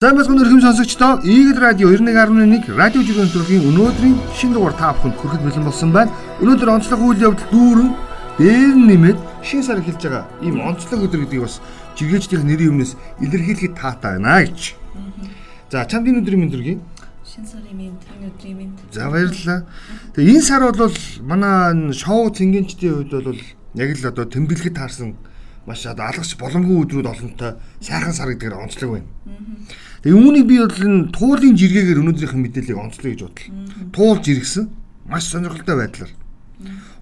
Сайн бацхан өрхөм сонсогчдоо Eagle Radio 91.1 радио жүжигэн төрлийн өнөөдрийн шинэ дугаар та бүхэнд хүрэхэд бэлэн болсон байна. Өнөөдөр онцлог үйл явдал дүүрэн дээр нэмээд шинэ сар эхэлж байгаа ийм онцлог өдөр гэдгийг бас жиргээчдийн нэрийн өмнөөс илэрхийлэхэд таатай байна гэж. За чамд энэ өдрийн мэнд төргий. Шинэ сарын мэнд, өдрийн мэнд. За баярлалаа. Тэгээ энэ сар бол манай шоу цэнгэнчдийн хувьд бол яг л одоо тэмдэглэхэд таарсан маш алгаш боломгүй өдрүүд олонтой сайхан сар гэдгээр онцлог байна. Тэгээ үүнийг би бол энэ туулын жиргээгээр өнөөдрийнхэн мэдээллийг онцлоё гэж бодлоо. Туулж иргсэн маш сонирхолтой байдлаар.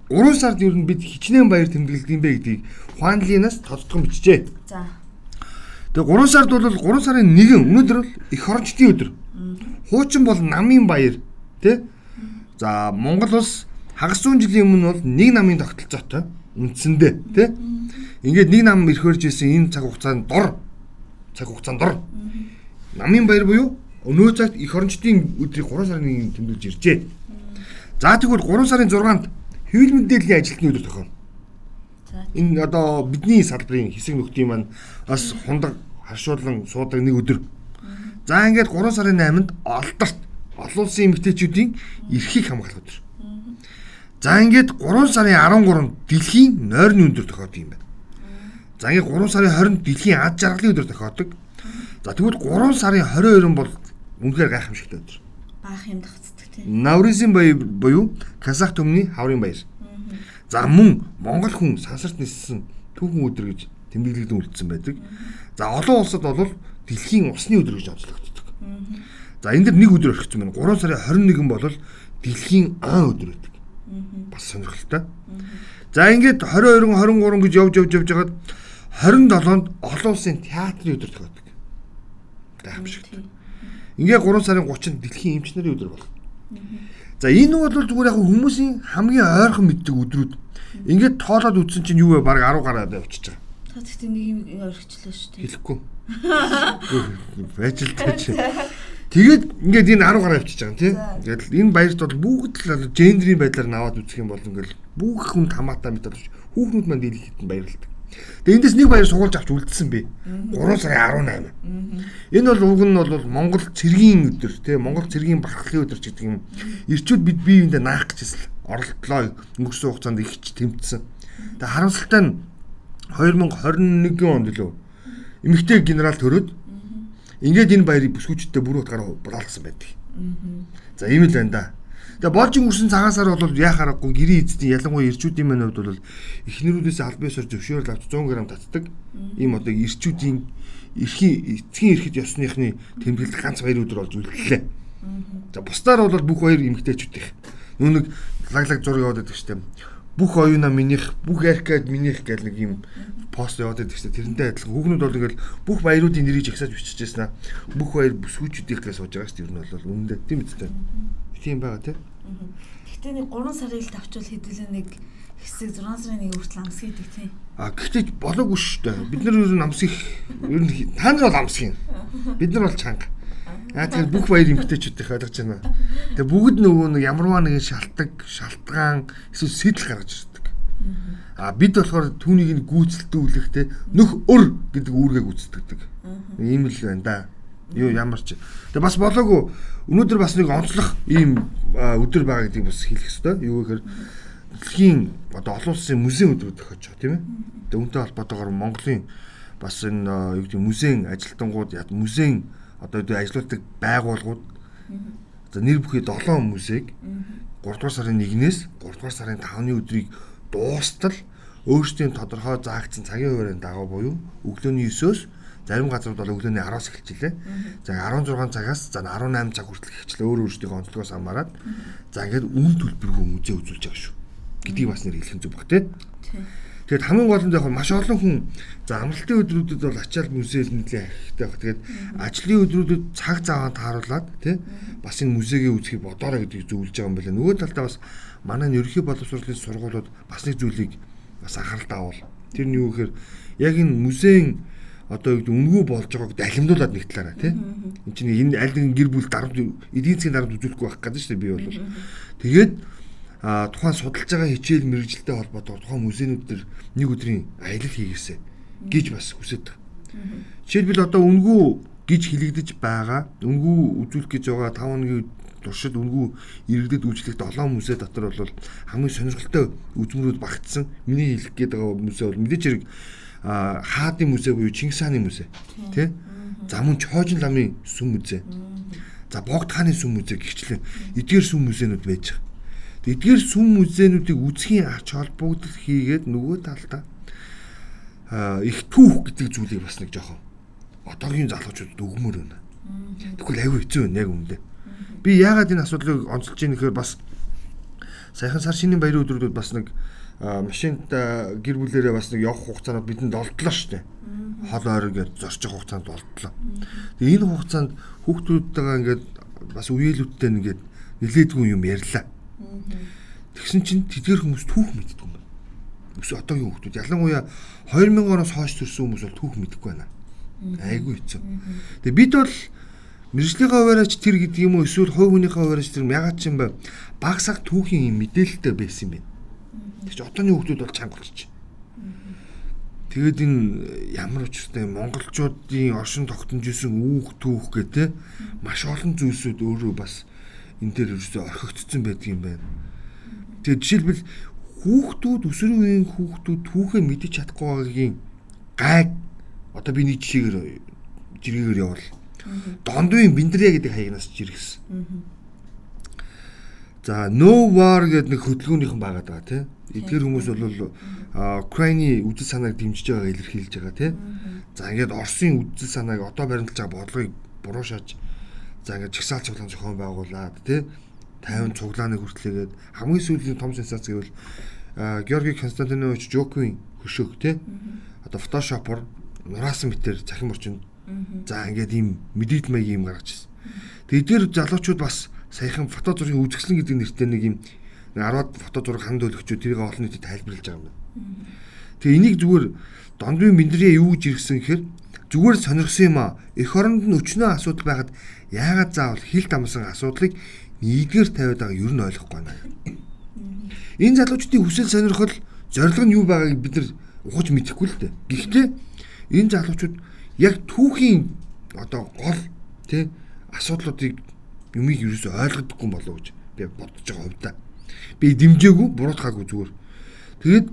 3 сард ер нь бид хичнээн баяр тэмдэглэдэг юм бэ гэдгийг Хуанлинаас тодтгон бичжээ. За. Тэгээ 3 сард бол 3 сарын 1 өнөөдөр бол их орончдын өдөр. Хуучин бол намын баяр тий. За Монгол улс хагас зуун жилийн өмнө бол нэг намын тогтолцоотой үндсэндээ тий. Ингээд нэг нам ирхэрж исэн энэ цаг хугацаанд дор цаг хугацаанд дор намын баяр буюу өнөө цагт их орончдын өдрийг 3 сарын 1-нд тэмдэглэж иржээ. За тэгвэл 3 сарын 6-нд хэвлэл мэдээллийн ажилтны өдөр тохиолно. Энэ одоо бидний салбарын хэсэг нөхдийн маань бас хундаг харшуулан суудаг нэг өдөр. За ингээд 3 сарын 8-нд олдорт олон улсын эмэгтэйчүүдийн эрхийг хамгаалах өдөр. За ингээд 3 сарын 13-нд дэлхийн нойрны өдөр тохиолдог юм байна. За ингээд 3 сарын 20-нд дэлхийн ад жаргалын өдөр тохиолдог. За тэгвэл 3 сарын 22 бол үнэхээр гайхамшигтай өдөр. Баах юм тагцдаг тийм. Навризын баяр буюу Казах төмний хаврын баяр. За мөн Монгол хүн сансарт ниссэн түүхэн өдөр гэж тэмдэглэгдэн үлдсэн байдаг. За олон улсад бол дэлхийн усны өдөр гэж онцлогддог. За энэ дэр нэг өдөр орхисон байна. 3 сарын 21 бол дэлхийн аан өдөр байдаг. Бас сонирхолтой. За ингээд 22 23 гэж явж явж явж хагаад 27-нд олон улсын театрын өдөр тохиолдог гайхамшигт. Ингээ 3 сарын 30-нд дэлхийн эмч нарын өдөр болно. За энэ бол зүгээр яг хүмүүсийн хамгийн ойрхон мэддэг өдрүүд. Ингээд тоолоод үзсэн чинь юу вэ? Бараг 10 гараад явчихж байгаа. Та тэгтээ нэг юм орхичлаа шүү дээ. Хэлэхгүй. Байж л тааж. Тэгээд ингээд энэ 10 гараа явчихж байгаа тийм. Ингээд энэ баярт бол бүгд л гендрийн байдлаар наваад үзэх юм бол ингээд бүх хүн хамаатаа мэдээд хүүхнүүд манд дийлэхэд баярлалдаг. Тэгээ эндээс нэг баяр суулж авч үлдсэн бэ. 3 сарын 18. Энэ бол уг нь бол Монгол цэргийн өдөр тий Монгол цэргийн бархлын өдөр гэдэг юм. Ирчүүд бид биеиндээ наах гэжсэн. Оролдлоо өнгөрсөн хугацаанд ихч тэмцсэн. Тэгээ харамсалтай нь 2021 онд лөө эмэгтэй генерал төрөөд ингээд энэ баярыг бүсгүүчдээ бүр утгаараа булаалгасан байдаг. За ийм л байна да. Тэгээ болж өнгөрсөн цагаан сар бол яхаар аргагүй гэрийн эзэдийн ялангуяа ирчүүдийн мань хувьд бол эхнэрүүдээс аль биесээр зөвшөөрөл авч 100 г татдаг. Ийм одоо ирчүүдийн эрхийн эцгийн эрхэд ёсныхны тэмдэглэл ганц баяр өдөр болж үлдлээ. За бусдаар бол бүх баяр эмгтээчүүдийнх. Нүүн нэг лаглаг зураг яваад байдаг штеп. Бүх оюуна минийх, бүх аркад минийх гэл нэг юм пост яваад байдаг штеп. Тэрнтэй адилхан хүүхнүүд бол ингээл бүх баяруудын нэрийг жагсааж биччихсэн аа. Бүх баяр бүсгүүчүүдийнхээ сууж байгаа штеп. Ер нь бол үнэндээ тийм үстэй. Тийм байгаа тийм. Гэтэ нэг 3 сарын л тавчвал хэдүүлээ нэг хэсэг 6 сарын 1 хүртэл амсг гэдэг тийм. А гэхдээ болоогүй шүү дээ. Бид нар ер нь амсгих ер нь та нар бол амсгих юм. Бид нар бол чанга. Аа тэгэхээр бүх баяр эмгтээчүүдийн ойлгож байна. Тэгээ бүгд нөгөө нэг ямарваа нэгэн шалтгаан, шалтгаан эсвэл сэтэл гаргаж ирдэг. А бид болохоор түүнийг нь гүйцэлдүүлэхдээ нөх өр гэдэг үүргээ гүйцэтгэдэг. Ийм л байна да. Юу ямар ч. Тэгээ бас болоогүй өнөөдөр бас нэг онцлог ийм өдөр байгаа гэдгийг бас хэлэх хэрэгтэй. Юу гэхээр дэлхийн одоо олон улсын музейн өдрүүд тохиож байгаа тийм ээ. Тэгээ үүнтэй холбоотойгоор Монголын бас энэ юу гэдэг музейн ажилтнууд яд музейн одоо ажилладаг байгууллагууд за нэр бүхий 7 музейг 3 дугаар сарын 1-ээс 3 дугаар сарын 5-ны өдрийг дуустал өөрсдийн тодорхой заагдсан цагийн хуваарийн дагуу буюу өглөөний 9-өөс Зарим газрууд бол өглөөний 10-аас эхэлчихлээ. За 16 цагаас за 18 цаг хүртэл эхэлчихлээ. Өөр өөрсдийнхөө онцлогоос хамаарат. За ингээд үн төлбөргүй музей үзүүлж байгаа шүү. Гэдгийг бас нэр хэлэх зүг баг тий. Тэгээд хамгийн гол нь яг маш олон хүн за амралтын өдрүүдэд бол ачаал музейд нэлээд хэрэгтэй баг. Тэгээд ажлын өдрүүдэд цаг заваа тааруулаад тий бас энэ музейгээ үзхийг бодоорой гэдгийг зөвлөж байгаа юм байна. Нөгөө талдаа бас манай ерөнхий боловсролын сургуулиуд бас нэг зүйлийг бас анхаарал таавал. Тэр нь юу гэхээр яг энэ музейн одоо юу гэдэг үнгүй болж байгааг дахимдуулаад нэг талаараа тий. Энд чинь энэ аль нэгэн гэр бүл дарамт эдийн засгийн дарамт үзүүлэхгүй байх гэдэг шүү дээ би бол. Тэгээд а тухайн судалж байгаа хичээл мэрэгжилтэй холбоотойгоор тухайн музейнүүд төр нэг өдрийн аялал хийгээсэ гэж бас хүсэж байгаа. Жишээлбэл одоо үнгүй гэж хилэгдэж байгаа. Үнгүү үзүүлэх гэж байгаа 5 хоногийн туршид үнгүү иргэдэд үйлчлэгт олон хүмүүсээ дотор бол хамгийн сонирхолтой үзмөрүүд багтсан. Миний хэлэх гээд байгаа хүмүүсээ бол мэдээж хэрэг хаадын музей буюу Чингис хааны музей тий. замун чоожин ламын сүм музей. За богд хааны сүм музей гихчлэн эдгээр сүм музейнууд байж байгаа. Эдгээр сүм музейнуудыг үзхийн ач холбогдол хийгээд нөгөө талдаа их түүх гэдэг зүйлийг бас нэг жоохон одоогийн залуучууд өгмөр байна. Тэгвэл аюу хэцүү байна яг үүндээ. Би яагаад энэ асуудлыг онцолж ийм гэхээр бас саяхан сар шинийн баярын өдрүүдэд бас нэг машинд гэр бүлэрээ бас нэг явах хугацаанд бидэнд олдлоо шүү дээ. Хол ойр ингээд зорчих хугацаанд олдлоо. Тэгээ энэ хугацаанд хүүхдүүдтэйгээ ингээд бас үеэлүүдтэй ингээд нилээдгүй юм ярьлаа. Тэгсэн чинь тэдгэр хүмүүс түүх мэддэг юм байна. Өс одоогийн хүүхдүүд ялангуяа 2000 оноос хойш төрсэн хүмүүс бол түүх мэдэхгүй байна. Айгүй хэцүү. Тэгээ бид бол мэржлийн хуваараач тэр гэдэг юм уу эсвэл хувь хүнийхээ хуваараач тэр ягаад ч юм бэ багсаг түүхийн мэдээлэлтэй байсан юм байна. Тэгэж одооны хүүхдүүд бол чанга болчих. Тэгээд энэ ямар учиртай монголчуудын оршин тогтнож исэн үүх түүх гэдэг маш олон зүйлсүүд өөрөө бас энэ дээр ерөөсөй орхигдсон байдаг юм байна. Тэгээд жишээлбэл хүүхдүүд өсвөр үеийн хүүхдүүд түүхээ мэдэж чадахгүй байгаагийн гайг одоо би нэг жишээгээр жиргээр явал дондын биндрэ гэдэг хаягнаас жиргсэн. За no war гэдэг нэг хөдөлгөөнийхэн байгаад байгаа тийм Эдгээр хүмүүс бол Украины үдэл санааг дэмжиж байгааг илэрхийлж байгаа тийм. За ингээд Оросын үдэл санааг одоо баримталж байгаа бодлогыг буруу шааж за ингээд чагсаал цуглаан зохион байгуулад тийм 50 цуглааны хүртлээгээд хамгийн сүүлийн том сенсац гэвэл Георги Константинович Жоквин хөшөөх тийм. Одоо фотошопор нураасан мэтэр цахим орчинд за ингээд ийм мэдээлэл маягийн юм гаргаж ирсэн. Тэгээд эдгээр залуучууд бас саяхан фото зургийн үзэсгэлэн гэдэг нэртэй нэг юм 10-аад фото зураг ханд төлөгчөө тэрийг олон нийтэд тайлбарлаж байгаа юм байна. Тэгээ энийг зүгээр дондын биндрээ юу гэж иргсэн гэхээр зүгээр сонирхсан юм аа. Эх оронд нь өчнөө асуудал байхад яагаад заавал хил дамсан асуудлыг нийтгээр тавиад байгааг юу нь ойлгохгүй байна. Энэ залуучдын хүсэл сонирхол зорилго нь юу байгааг бид нар ухаж мэдэхгүй л дээ. Гэхдээ энэ залуучууд яг түүхийн одоо гол тий асуудлуудыг юмыг ч ойлгодоггүй болов гэж би бодож байгаа хувьдаа би дэмжээгүй буруутгаагүй зүгээр. Тэгээд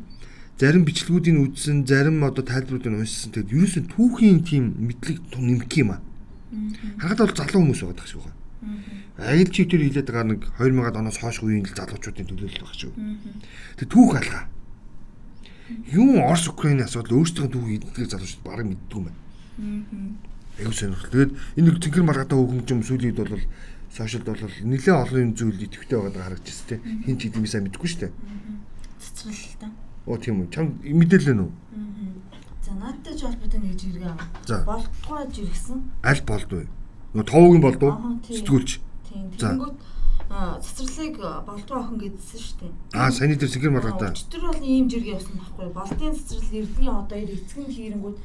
зарим бичлэгүүдийг үзсэн, зарим одоо тайлбаруудыг уншсан. Тэгээд ерөөсөн түүхийн тийм мэдлэг нэмэх юм аа. Харахад бол залуу хүмүүс байгаа шүү. Аял чи тэр хилээд байгаа нэг 2000-аад оноос хойш үеийн залуучуудын төлөөлөл байгаа шүү. Тэгээд түүх алгаа. Юм Орос Украины асуудал өөрсдийн түүх эдгээр залуучууд бараг мэддэг юм байна. Аюу сонирхол. Тэгээд энэ нэг цэнхэр маргатай хөгжим сүүлийн үед бол сошиалд бол нэлээд олон юм зүйл идэвхтэй байгаад харагдаж байна те. Хин ч гэдэг юмсаа мэдэхгүй шүү дээ. Цэцрэл л та. Оо тийм үү. Чам мэдээлэл нь үү? За наадтай ч холбоотой нэг жиргээ аа. Болтгоо жиргсэн. Аль болдгүй. Нөгөө товгийн болдуу. Сэтгүүлч. Тийм. Тэгэнгүүт цэцэрлийг болдгоо охин гэдсэн шүү дээ. Аа, саяны дээр сэгэр маргатай. Тэр бол ийм жиргээ явсан байхгүй. Болдын цэцэрлэл Эрдэнэ одоо эцэг нь хийрэнгүүт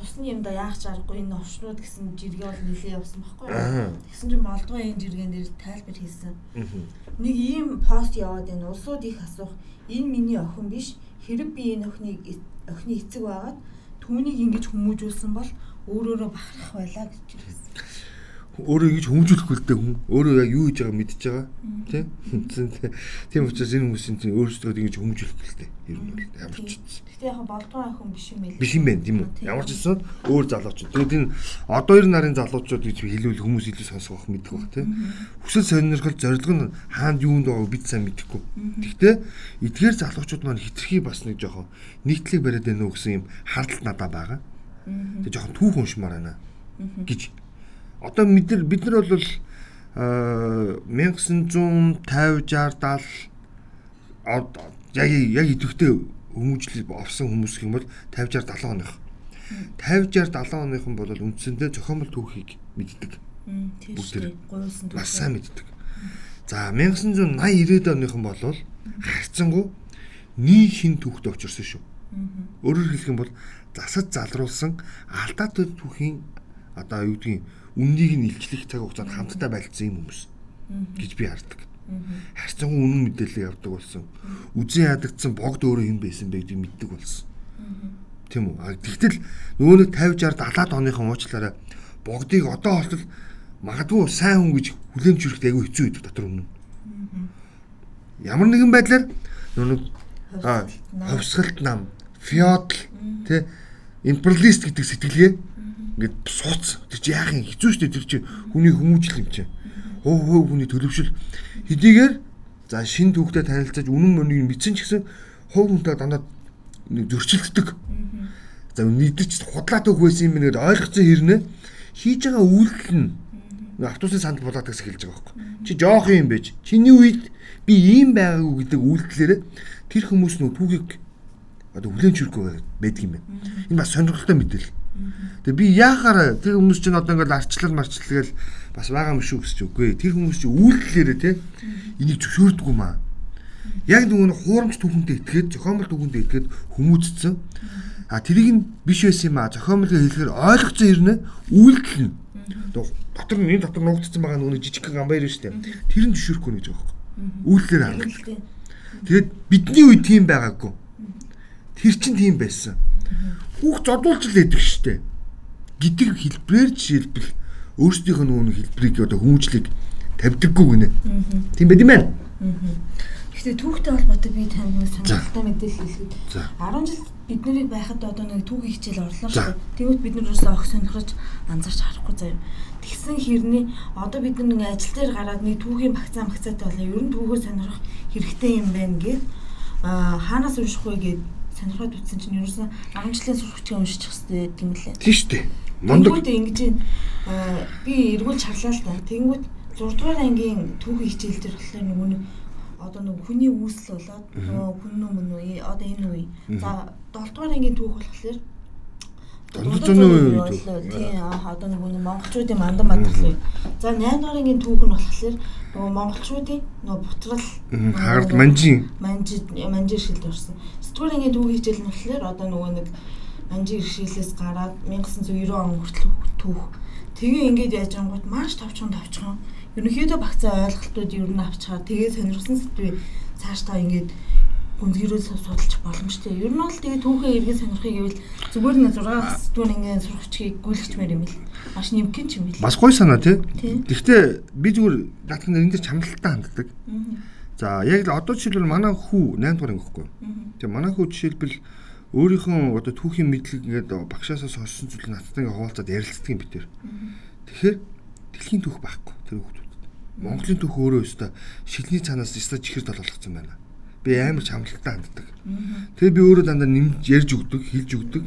цусны юмда яах ч аргагүй энэ овшнууд гэсэн жиргээ бол нэлээ явсан байхгүй юу. Тэгсэн чинь молдгоо энэ жиргэн дээр тайлбар хийсэн. Нэг ийм пост яваад энэ улсууд их асуух энэ миний охин биш хэрэг би энэ охиныг охины эцэг байгаад түүнийг ингэж хүмүүжүүлсэн бол өөрөөрөө бахарах байлаа гэж хэлсэн өөрөө ингэж хүмүүжүүлэхгүй л дээ хүн. Өөрөө яг юу хийж байгааг мэдчихэж байгаа. Тийм тийм учраас энэ хүмүүсийн чинь өөрсдөө ингэж хүмүүжүүлэх л дээ. Ер нь бол ямар ч Гэтэ яг болдгоо охин биш юм ээ биш юм байна тийм үү? Ямар ч гэсэн өөр залуучууд. Тэгээд энэ одоо ер нарын залуучууд гэж хэлвэл хүмүүс илүү сонсох мэдэх баг тийм хүсэл сонирхол зорилго нь хаанд юунд байгааг бид сайн мэдэхгүй. Гэхдээ эдгээр залуучууд маань хитрхи бас нэг жоохон нийтлэг бариад байна уу гэсэн юм хардл надад байгаа. Тэг жоохон түүх уншмаар байна гэж одоо нар бид нар бол 1950 60 70 яг яг идэвхтэй хүмүүжил овсон хүмүүс гэх юм бол 50 60 70 оных 50 60 70 оныхон бол үндсэндээ зохиомл түүхийг мэддэг. Бүгд гуйсан түүх. Бас сайн мэддэг. За 1980 90-ад оныхон бол харьцангуй нийт хин түүхт очирсан шүү. Өөрөөр хэлэх юм бол засаж залруулсан алдаатай түүхийн одоо юу гэдгийг үннийг нь илчлэх цаг хугацаанд хамтдаа байлцсан юм хүмүүс гэж би хардаг. Харьцангуй үнэн мэдээлэл явдаг болсон. Үзэн ядагдсан богд өөрөө юм байсан бэ гэдгийг мэддэг болсон. Тийм үү? Тэгтэл нөгөө нэг 50 60 70-аад оныхон уучлаарай богдыг одоо болтол магадгүй сайн хүн гэж хүлээмж хүрэхэд айгүй хэцүү байдаг дотор өмнө. Ямар нэгэн байдлаар нүг ховсгалт нам, феодал тий империалист гэдэг сэтгэлгээ ингээд сууц. Тэр чи яах юм хэцүү шүү дээ тэр чи хүний хүмүүжил юм чи. Хөө хөө хүний төлөвшил хэдийгээр за шин түүхтэй танилцаж үнэн мөнийг мэдсэн ч гэсэн хов хүнтэй дандаа зөрчилддөг. За мэдэрч худлаа түүх байсан юм нэгэд ойлгоцсон хэрнээ хийж байгаа үйлдэл нь автобусын санд булаад гэсэн хэлж байгаа байхгүй. Чи жоох юм байж. Чиний үед би ийм байгаагүй гэдэг үйлдэлээр тэр хүмүүс нөө түүхийг одоо хүлэн чүрхгүй байдаг юм байна. Энэ бас сонирхолтой мэдээлэл. Тэгээ би яахаар тэр хүмүүс чинь одоо ингээл арчлал марчлал бас байгаа юм шүү гэж үгүй. Тэр хүмүүс чинь үйлдэлээрээ те энийг зөвшөөрдөггүй маа. Яг нөгөө хуурамч түүхэндээ итгээд зохиомжтой түүхэндээ итгээд хүмүүжсэн. А тэрийг нь биш байсан юм аа. Зохиомжтой хэлэхээр ойлгоцсон хэрнээ үйлдэл нь. Дотор нь энэ дотор нуугдсан байгаа нөгөө жижиг гамбайр шүү дээ. Тэр нь зөвшөөрөхгүй гэж байгаа юм. Үйлдэлээр хангадаг. Тэгээд бидний үед тийм байгаагүй. Тэр чинь тийм байсан. Хүүхд зодуулж л яддаг штэ. Гэдэг хэлбрээр жишээлбэл өөрсдийнх нь нөгөө хэлбэрийг одоо хүмүүжлийг тавьдаггүй гинэ. Тийм байд юм байна. Гэхдээ түүхтэй холбоотой би танд нэг сонирхолтой мэдээлэл хэлэхэд 10 жил бид нарыг байхад одоо нэг түүхийн хичээл орлоо шүү. Тэгвэл бид нар юусаа огт сонирхож анзаарч харахгүй заяа. Тэгсэн хэрний одоо бид нар нэг ажил дээр гараад нэг түүхийн багцаа багцаатай болоо ер нь түүхөө сонирхох хэрэгтэй юм байна гэд аа хаанаас унших вэ гэд сонирхоод үтсэн чинь ерөөсөн 10 жилийн уншиж хэвчтэй гэдэг юм лээ. Тийм шүү дээ. Мундаг ингэж би эргүүлж харлаа л да. Тэнгүүд 6 дугаар ангийн түүхийн хичээл дээр болохоор нөгөө нэг одоо нэг хүний үүсэл болоод нөгөө хүн юм уу одоо энэ үе. За 7 дугаар ангийн түүх болохоор Дундад зүүн үе тийм аа одоо нэг монголчуудын мандан бадрал. За 8 дугаар ангийн түүх нь болохоор нөгөө монголчуудын нөгөө бутрал хаард манжин манжид манжир шилд орсон. 9 дугаар ангийн түүх хичээл нь болохоор одоо нөгөө нэг манжин иршээлээс гараад 1990 он хүртэл түүх. Тэгээ ингээд яаж ангууд маш товчхон товчхон ерөнхийдөө багцаа ойлголтууд ер нь авчгаа тэгээ сонирхсан сэдвээ цааш та ингээд гүнзгийрээ судалж боломжтой. Ер нь бол тэгээ түүхээ эргэн сонирхыг гэвэл зүгээр нэг 6 сэдвүүн ингээд сурахчгийг гүйлгчмээр юм бэл. Маш нэмгэн ч юм бэл. Бас гоё санаа тий. Гэхдээ би зүгээр наадхан энэ дээр чамлалтай ханддаг. За яг л одоо жишээлбэл манай хүү 8 дугаар ангихгүй. Тэгээ манай хүү жишээлбэл өөрийнхөө одоо түүхийн мэдлэг ингээд багшаасаа сонссон зүйл надтай ингээд хуваалцаад ярилцдаг юм битэр. Тэгэхээр дэлхийн түүх байхгүй тэр хүүхдүүдэд. Монголын түүх өөрөө өстой шилний цаанаас өстой чихэр толгойлгоцсон байна. Би амар чамлалтай ханддаг. Тэгээ би өөрөө дандаа нэмж ярьж өгдөг, хэлж өгдөг.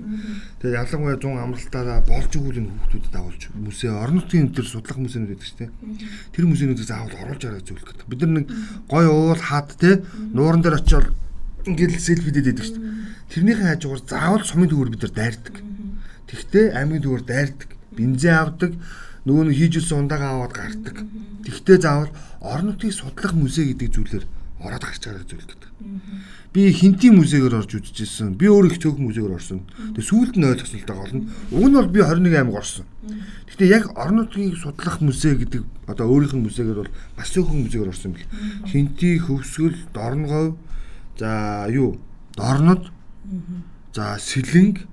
Тэгээ ялангуяа 100 амралтаараа болж өгүүл энэ хүүхдүүдэд агуулж хүмүүсээ орон нутгийн тэр судлах хүмүүсэнүүд шүү дээ. Тэр хүмүүсэнүүдийг заавал оруулж арай зөвлөх гэдэг. Бид нар нэг гой уул хаад те нууран дээр очиод ингээд селфидэд байдаг шүү дээ. Тэрнийхээ хажуугаар заавал сумын төгөр бид нар дайрдаг. Тэгтээ аймгийн төгөр дайрдаг. Бензин авдаг нөгөө нь хийж ирсэн ундаагаа аваад гардаг. Тэгтээ заавал орон нутгийг судлах музей гэдэг зүйлээр ороод гарч байгаа зүйл гэдэг. Би хинтийн музейгээр орж үзчихсэн. Би өөрөө их цөөхөн музейгээр орсон. Тэгээ сүүлд нь байгаа болно. Уг нь бол би 21 аймаг орсон. Гэхдээ яг орон нутгийг судлах музей гэдэг одоо өөрийнх нь музейгээр бол бас цөөхөн музейгээр орсон бил. Хинти, хөвсгөл, дорногов, за юу, дорнод, за сэлэнг,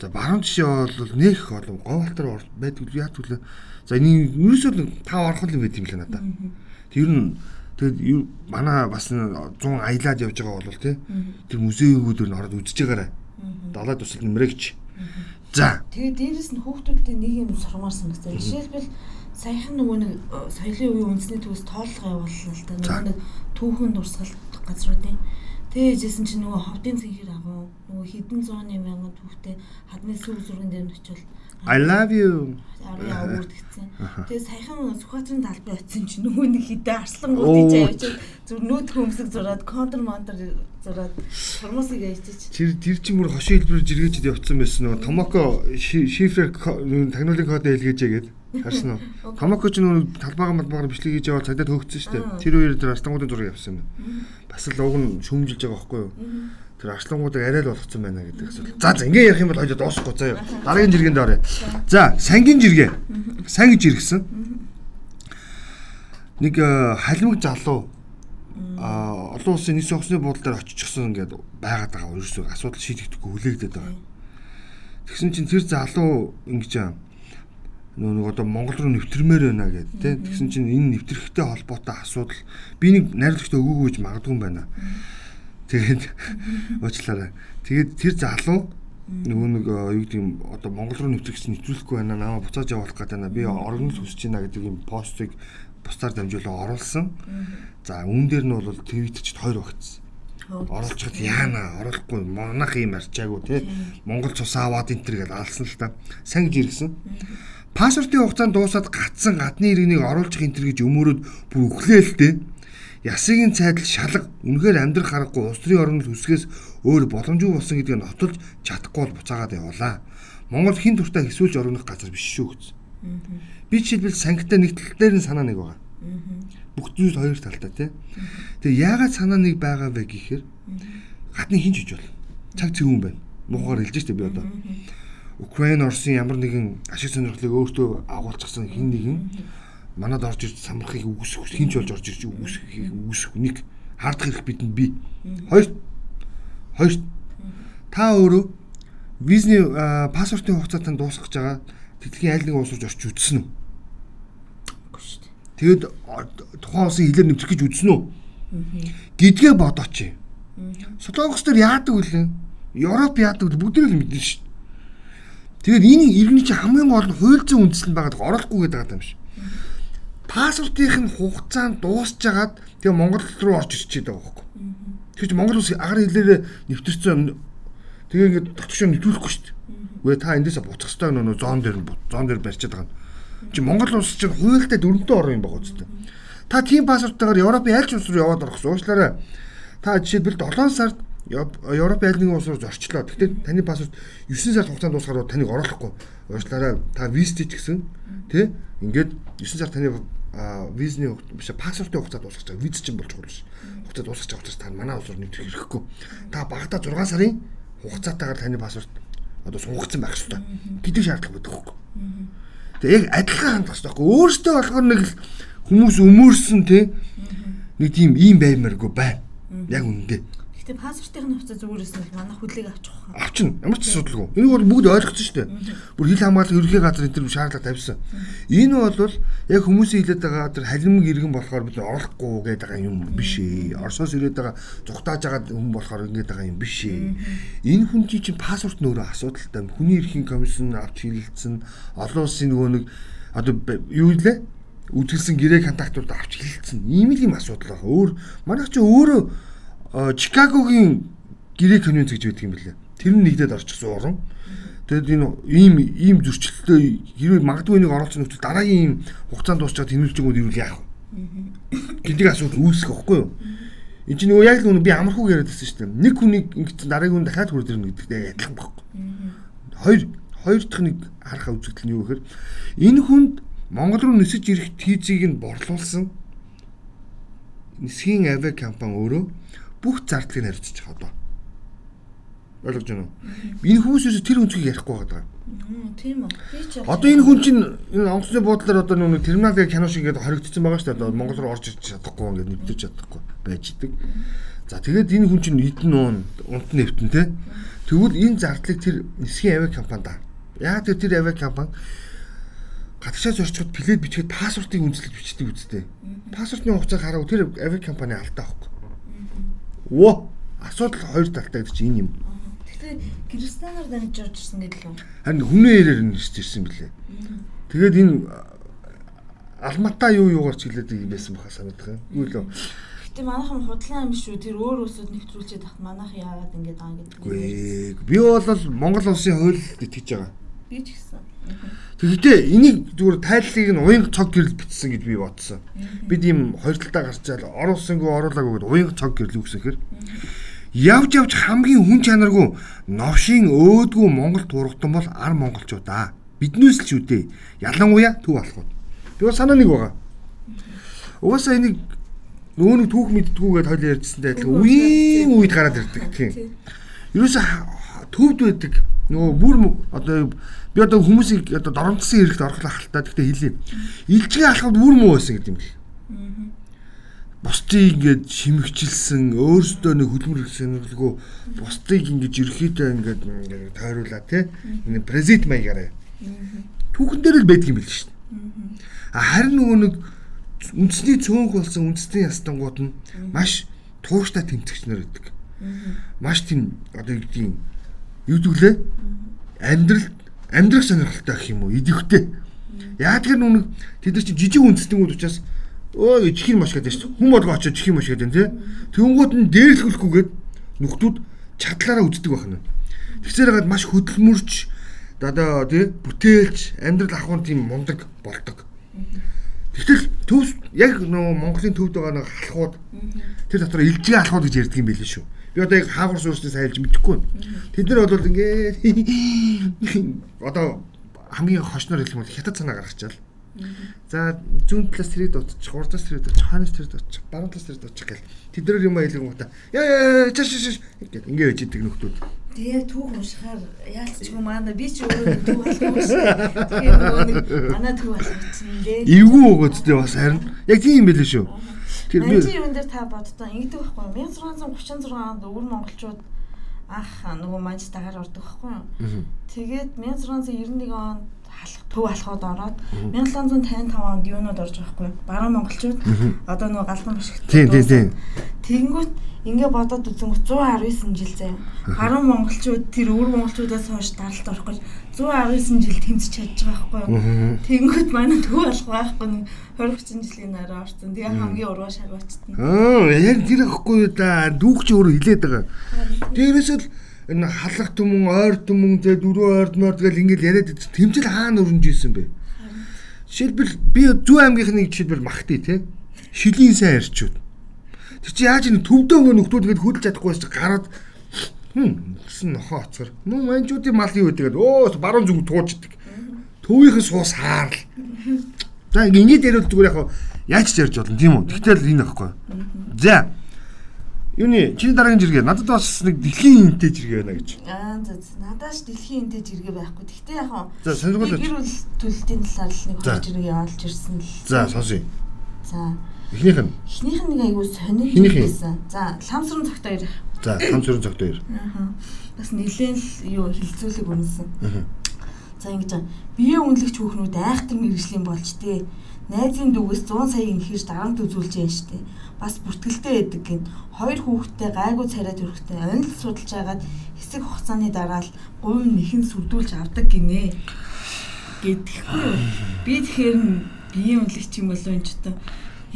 За баруун жишээ бол нэх олон говалтар байдаг яа түлээ. За энэ ерөөсөө тав орхол юм байт юм л надаа. Тэр нь тэгэд манай бас 100 аялаад явж байгаа бол тий тэр музейгүүдээр нь ороод үзэж байгаарай. Далай тусал нэмрэгч. За. Тэгээ дээрэс нь хүүхдүүдтэй нэг юм сурмаар санагдсан. Жишээлбэл саяхан нөгөө нэг соёлын үеийн үндэсний төвөөс тооллого явуулсан л да. Нөгөө нэг түүхэн дурсгал газруудын Тэгээжсэн чинь нөгөө ховдын цэнхэр агуу нөгөө хідэн зууны мянган түүхтэй хадны сүр зурган дээр нь очил I love you. Араа өвөрд гисэн. Тэгээ саяхан Сүхбаатарын талбай очисон чинь нөгөө нэг хідэ арслангуудыг явж зүр нөт хөмсөг зураад контр монтер зураад формосыг яйчиж. Тэр тэр чинь мөр хошин хэлбэрээр жиргээчд явцсан байсан нөгөө Томоко шифрээр тагнуулын код хэлгээжээ гэдэг. Харсан уу? Томоко ч нөгөө талбайгаа малбайгаар бичлэг хийж яваад цагдаад хөөгцсөн шүү дээ. Тэр үеэр тэр арслангуудын зураг явсан юм. Бас л уг нь шүмжилж байгаа байхгүй юу? Тэр арслангуудыг арай л болгоцсон байна гэдэг асуулт. За за ингээ ярих юм бол хойдоо дуусахгүй заяа. Дараагийн жиргэнд оръё. За сангийн жиргээ. Сан гэж иргсэн. Нэг халимаг залуу а олон улсын нийс онгоцны буудлын дээр очихсон ингээд байгаад байгаа ерөөсөө асуудал шийдэгдэхгүй хүлээгдээд байгаа. Тэгсэн чинь тэр залуу ингэж нөгөө одоо Монгол руу нэвтрмээр байна гэдэг тийм тэгсэн чинь энэ нэвтрэхтэй холбоотой асуудал би нэг найруулагчтай өгөөгүй гэж магадгүй юм байна. Тэгээд уучлаарай. Тэгээд тэр залуу нөгөө нэг юу гэдэг юм одоо Монгол руу нэвтрэх нэвтрүүлэхгүй байна намаа буцааж явуулах гэдэг байна. Би оргонд хүсэж байна гэдэг юм постыг бусдаар дамжуулан оруулсан. За үүн дээр нь бол твиттерчд хоёр багтсан оруулж чад яана? Оруулахгүй. Манах юм арчаагүй тий. Монгол цус аваад энэ төр гэж алсан л та. Сайн гэж иргсэн паспортын хугацаанд дуусаад гацсан гадны иргэнийг оруулах энэ төр гэж өмөрөөд бүр өглөөлтэй ясыгийн цайдал шалга үнэхээр амьдрах харахгүй улс төрийн орнол хүсгээс өөр боломжгүй болсон гэдгийг нотолж чадахгүй бол буцаагаад явуулаа. Монгол хин туртаа хэсүүлж орогнох газар биш шүү гэж. Би жишээлбэл сангитай нэг тал дээр нь санаа нэг байгаа. Бүх зүйл хоёр талтай тий. Тэгээ яагаад санаа нэг байгаа вэ гэхээр гадны хинж иж бол цаг цэвүүн байна. Мухаар хэлж штэ би одоо. Украин Оросын ямар нэгэн ашиг сонирхлыг өөртөө агуулчихсан хин нэгэн манад орж ирж самрахыг үгүйсэх хинч болж орж ирж үгүйсэхийг үгүйсэх нэг хардах хэрэг бидэнд бий. Хоёр хоёр та өөрөө визний паспортын хугацаатаа дуусгах гэж байгаа тэтгэлийн айл нэг уусарч орч үзсэн үү? Тэгээд тухайн улсын хилээр нэвтрэх гэж үзсэн үү? Гэдгээ бодооч. Солонгос төр яадаг үлэн? Европ яадаг үл бүгд л мэднэ шүү. Тэгээд энэ иргэний чинь хамгийн гол нь хуульцсан үндэслэл байгаад орохгүй гэдэг юм шиг. Паспортынх нь хугацаанд дуусчагаад тэгээ Монгол руу орж ирчээд байгаа байхгүй. Тэгэхээр Монгол улс агаар хэлээрээ нэвтэрсэн тэгээ ингээд дотгошоо нэвтрүүлэхгүй шүү дээ. Үгүй та эндээсээ буцах хэрэгтэй нөө зоон дээр зоон дээр барьчаад байгаа. Чи Монгол улс чинь хуультай дөрөнтэй орн юм байгаа үстэй. Та тийм паспорттойгоор Европын аль ч улс руу яваад орох суучлаарай. Та жишээлбэл 7 сард Европ аль нэгэн улс руу зорчлоо. Гэхдээ таны паспорт 9 сард хугацаанд дуусахаар таныг оруулахгүй. Уучлаарай. Та визтэй ч гэсэн тий ингээд 9 сар таны визний биш паспортын хугацаа дуусгаж байгаа. Виз чинь болж байгаа биш. Хугацаа дуусгаж байгаа учраас та манай улс руу нэвтрэх хэрэггүй. Та багада 6 сарын хугацаатаагаар таны паспорт одоо сунгагдсан байх хэрэгтэй гэдэг шаардлага байдаг хөөхгүй. Тэгээ яг адилхан хандах хэрэгтэй. Өөртөө болохоор нэг хүмүүс өмөрсөн те нэг тийм ийм баймааргүй байна. Яг үнэндээ. Гэтэ пассвортын хувьцаа зүгээрээс нь манах хүлээг авчих واخ. Авчна. Ямар ч асуудалгүй. Энийг бол бүгд ойлгосон шүү дээ. Бүр хил хамгаалалт ерөнхий газар энэ төр шаардлага тавьсан. Энэ бол яг хүмүүсийн хилээд байгаа тэр халимг иргэн болохоор бид орохгүй гэдэг байгаа юм биш ээ. Оросоос ирээд байгаа зүгтааж байгаа хүн болохоор ингэж байгаа юм биш ээ. Энэ хүн чинь пассворт нөөрэ асуудалтай. Хүний эрхийн комиссн авч хилэлцэн олон улсын нөгөө нэг одоо юу илээ? Үтгэлсэн гэрээ контактууд авч хилэлцэн. Ийм л юм асуудал байна. Өөр манайх чи өөрөө Чикагогийн гэрээ конвенц гэж байдаг юм билээ. Тэр нь нэгдээд орчихсон уран. Тэгэд энэ ийм ийм зөрчилтөй хэрвээ магадгүй нэг оролцсон нөхцөл дараагийн ийм хугацаанд дуусчаад тэмүүлжэнгүүд ирүүл яах вэ? Гэдэг асуудал үүсэх байхгүй юу? Энд чинь нөгөө яг л би амархуу яриад байсан шүү дээ. Нэг хүнийг ингэсэн дараагийн хүн дахиад хүрд ирнэ гэдэгтэй адилхан байхгүй. Хоёр хоёр дахь нэг харах үзэгдэл нь юу гэхээр энэ хүнд Монгол руу нисэж ирэх тийзийг нь борлуулсан нисхийн авиа компани өөрөө бүх зардлыг хариуцчих одоо. Ойлгож байна уу? Энэ хүмүүсээс тэр үнцгийг ярихгүй байгаа. Тийм үү. Би ч Одоо энэ хүн чинь энэ онгоцны буудлаар одоо нэг терминалын кино шиг ингээд хоригдсон байгаа шүү дээ. Одоо Монгол руу орж ирч чадахгүй ингээд нэвтэрч чадахгүй байж идэг. За тэгээд энэ хүн чинь эдэн уун унт нэвтэн те. Тэгвэл энэ зардлыг тэр нисхийн авиа компанид яа тэр тэр авиа компани гадагшаа зорчход плед бичгээд паспортыг үнэлж бичдэг үстэй. Паспортны хугацааг хараа тэр авиа компани алдаа байхгүй. Оо асуудал хоёр талтай гэдэг чинь энэ юм. Гэтэ Кристианаар дамжиж орж ирсэн гэдэг л юм. Харин хүний ярээр нэрч ирсэн билээ. Тэгээд энэ алматаа юу юугаар ч хэлээд юм байсан баха санагдах юм. Юу лөө. Гэтэ манайхан худлаа юм шүү. Тэр өөр улсууд нэвтрүүлчихэд тахт манайхан яагаад ингэж байгаа гэдэг. Би бол Монгол улсын хуульд итгэж байгаа. Би ч гэсэн. Тэгэхдээ энийг зүгээр тайллыг нь уян цог гэрэл бичсэн гэж би бодсон. Бид ийм хоёр талдаа гарчаал оруулсангүй оруулаагүй гэд уян цог гэрэл үгсэхэр явж явж хамгийн хүн чанаргүй новшийн өөдгүү Монгол тургатан бол ар монголчуудаа. Биднээс л ч үдээ. Ялангуяа төв алхууд. Би бол санаа нэг байгаа. Угаасаа энийг нөгөө нэг түүх мэдтгүүгээд хойлоо ярьжсэнтэй адилхан үеийн үед гараад ирдэг тийм. Ерөөсө төвд байдаг нөгөө бүр одоо би одоо хүмүүсийг одоо доромдсон хэрэгт орохлоо хальтаа гэхдээ хэлье. Илжгийн алхад бүр муу байсан гэдэг юм бэл. Бусдыг ингээд шимэгчилсэн өөрсдөө нэг хөдөлмөр сонирхолгүй бусдыг ингэж ерхийдээ ингээд тойруулаа тий. Энэ презид маягаараа түүхэн дээр л байдаг юм биш шүү дээ. А харин нөгөө нэг үндэсний цөөнх болсон үндэсний ястангууд нь маш тууштай тэмцэгчнэр байдаг. Маш тийм одоо юу гэдэг юм юу гэвэл амьдрал амьдрах сонирхолтой гэх юм уу идэвхтэй. Яа тэгэхээр нүг тэд нар чи жижиг үндэстнүүд учраас өө чихэр маш гэдэг шүү. Хүм болго очиж чихэр маш гэдэг тий. Тэнгууд нь дээрлэхгүйгээд нөхдүүд чадлаараа үздэг байна. Тэгсээр гад маш хөдөлмөрч одоо тий бүтээлч амьдрал ахуйн тийм мундаг болдог. Тэгтэл төв яг нөө Монголын төвд байгаа нэг халахууд тэр дотор илжиг халахууд гэж ярьдаг юм билээ шүү. Би одоо яг хаагур суурьсны сайлж мэдэхгүй. Тэд нар бол ингээд одоо хамгийн хошноор хэлэх юм бол хятад цанаа гаргачаал. За зүүн талаас тэрийг дутчих, гурав талаас тэрийг дутчих, хойноос тэрийг дутчих, баруун талаас тэрийг дутчих гэл. Тэднэр юм аялаг юм та. Яа яа чаш чаш гэд ингээ байж идэг нөхдүүд. Тэгээ түүх уншихаар яалч ч юм аа би ч өөрөө түүх шүү. Тэгээ нөгөө нэг манай түүх болгоцсон дээ. Эвгүй өгөөдтэй бас харин яг тийм юм байлээ шүү. Тэр би юун дээр та боддоо ингэдэг байхгүй 1636 онд өвөр монголчууд ах нөгөө манж дагаар ордог байхгүй юу. Тэгээд 1691 онд халах төв алхаад ороод 1755 онд юунууд орж байгаа хгүй баруун монголчууд одоо нөгөө галдан бишгт тийм тийм тийм тэгэнгүүт ингээ бодоод үзэнгүүт 119 жил заяа баруун монголчууд тэр өвөр монголчуудаас хойш даралт орох гэж 119 жил тэмцэж чадж байгаа хгүй тэгэнгүүт манай төв алах байхгүй нэг 20 30 жилийн дараа орсон. Тэгээ хамгийн ургаа шарваачтна аа яг тэр ихгүй да дүүгч өөрөө хилээд байгаа. Дээрээс л энэ халах түмэн, ойр түмэн, зэ дөрөв ойрд морд гэл ингээл яриад тэмцэл хаана өрнж исэн бэ? Жишээлбэл би Зүү аймгийнхны жишээлбэл махтыг те. Шилийн сайн арчууд. Тэр чи яаж энэ төвдөө өнгө нөхдүүд гээд хөдөлж чадахгүй байж гараад хм гэсэн нохоо оцгор. Мөн манжуудын мал юу гэдэг өө баруун зүг тууждаг. Төвийнхэн суус хаарл. За ингээд яриад зүгээр яг яаж ч ярьж болно тийм үү? Тэгтэл энэ байхгүй. За Юуны чиний дараагийн жиргээ надад бас нэг дэлхийн интэй жиргээ байна гэж. Аа за надаас дэлхийн интэй жиргээ байхгүй. Гэхдээ яг хаа За сонирхол гэр бүл төлөлтийн талаар л нэг жиргээ олж ирсэн л. За сонсъё. За эхнийх нь эхнийх нь нэг айгүй сонир байсан. За ламсрын цагт хоёр. За ламсрын цагт хоёр. Аа бас нэлээд л юу хилцүүлэг үнсэн. Аа За ингэж бие үнэлэгч хүүхнүүд айхтар мэрэгжлийн болж тээ. Найзын дүүгээс 100 саяыг нэхэж дарамт үзүүлж яа штэ. Бас бүртгэлтэй байдаг гин. Хоёр хүүхэдтэй гайгүй царай төрхтэй онил судалж агаад хэсэг хугацааны дараа л говь нэхэн сүрдүүлж авдаг гинэ. Гэтгэхгүй юу? Би тэгэхээр бие үнэлэгч юм болов энэ ч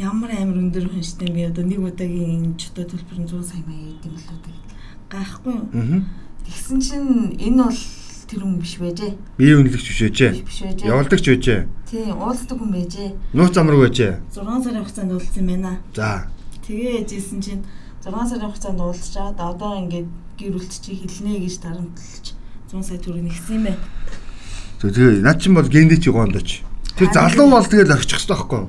ямар амар өндөр хүнштэй би одоо нэг удаагийн энэ ч төлбөр 100 сая маяг гэдэг юм болоо. Гайхгүй? Тэгсэн чинь энэ бол тэр хүн биш байжээ. Бие үнэлэгч биш байжээ. Биш байжээ. Явуулдагч байжээ. Тийм, уулздаг хүн байжээ. Нууц замраг байжээ. 6 сарын хугацаанд уулзсан байна. За. Тэгээ яжсэн чинь 6 сарын хугацаанд уулзчаад одоо ингээд гэр бүлт чи хэлнэ гэж дарамтлж 100 сая төгрөг нэгсэн юм байна. Тэгээ над чинь бол гендэ чи гондоч. Тэр залуу бол тэгэл орчих хэвээр байхгүй.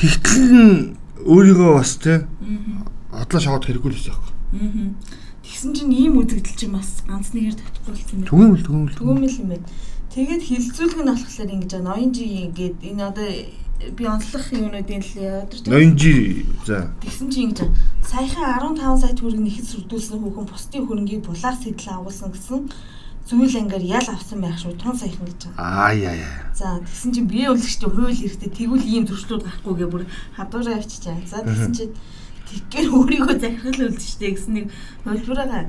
Тэгтэл нь өөрийгөө бас тий хотлоо шаваад хэрэггүй л байсан байхгүй. Тэгсэн чинь ийм үзэгдэл чинь бас ганц нэгээр татахгүй болсон юм байна. Түгээмэл түгээмэл. Түгээмэл юм байна. Тэгээд хилцүүлэг нь болохоор ингэж ноёнжи гээд энэ одоо би онцлох юмнуудын л ядарч ноёнжи за. Тэгсэн чинь ингэж саяхан 15 сая төгрөг нэхэд сүрдүүлсэн хүүхэн бусдын хөрөнгийг булаар сэтэл агуулсан гэсэн зүйл ангаар ял авсан байх шүү тун саяхан гэж байгаа. Аа яа яа. За тэгсэн чинь бие үлгчтэй хууль хэрэгтэй тэгвэл ийм зөрчлүүд гарахгүйгээ бүр хадуураа авчичаа. За тэгсэн чинь Тэгэхээр өөрийгөө захирал үлдчихтэй гэсэн нэг хөлбөрөөгөө.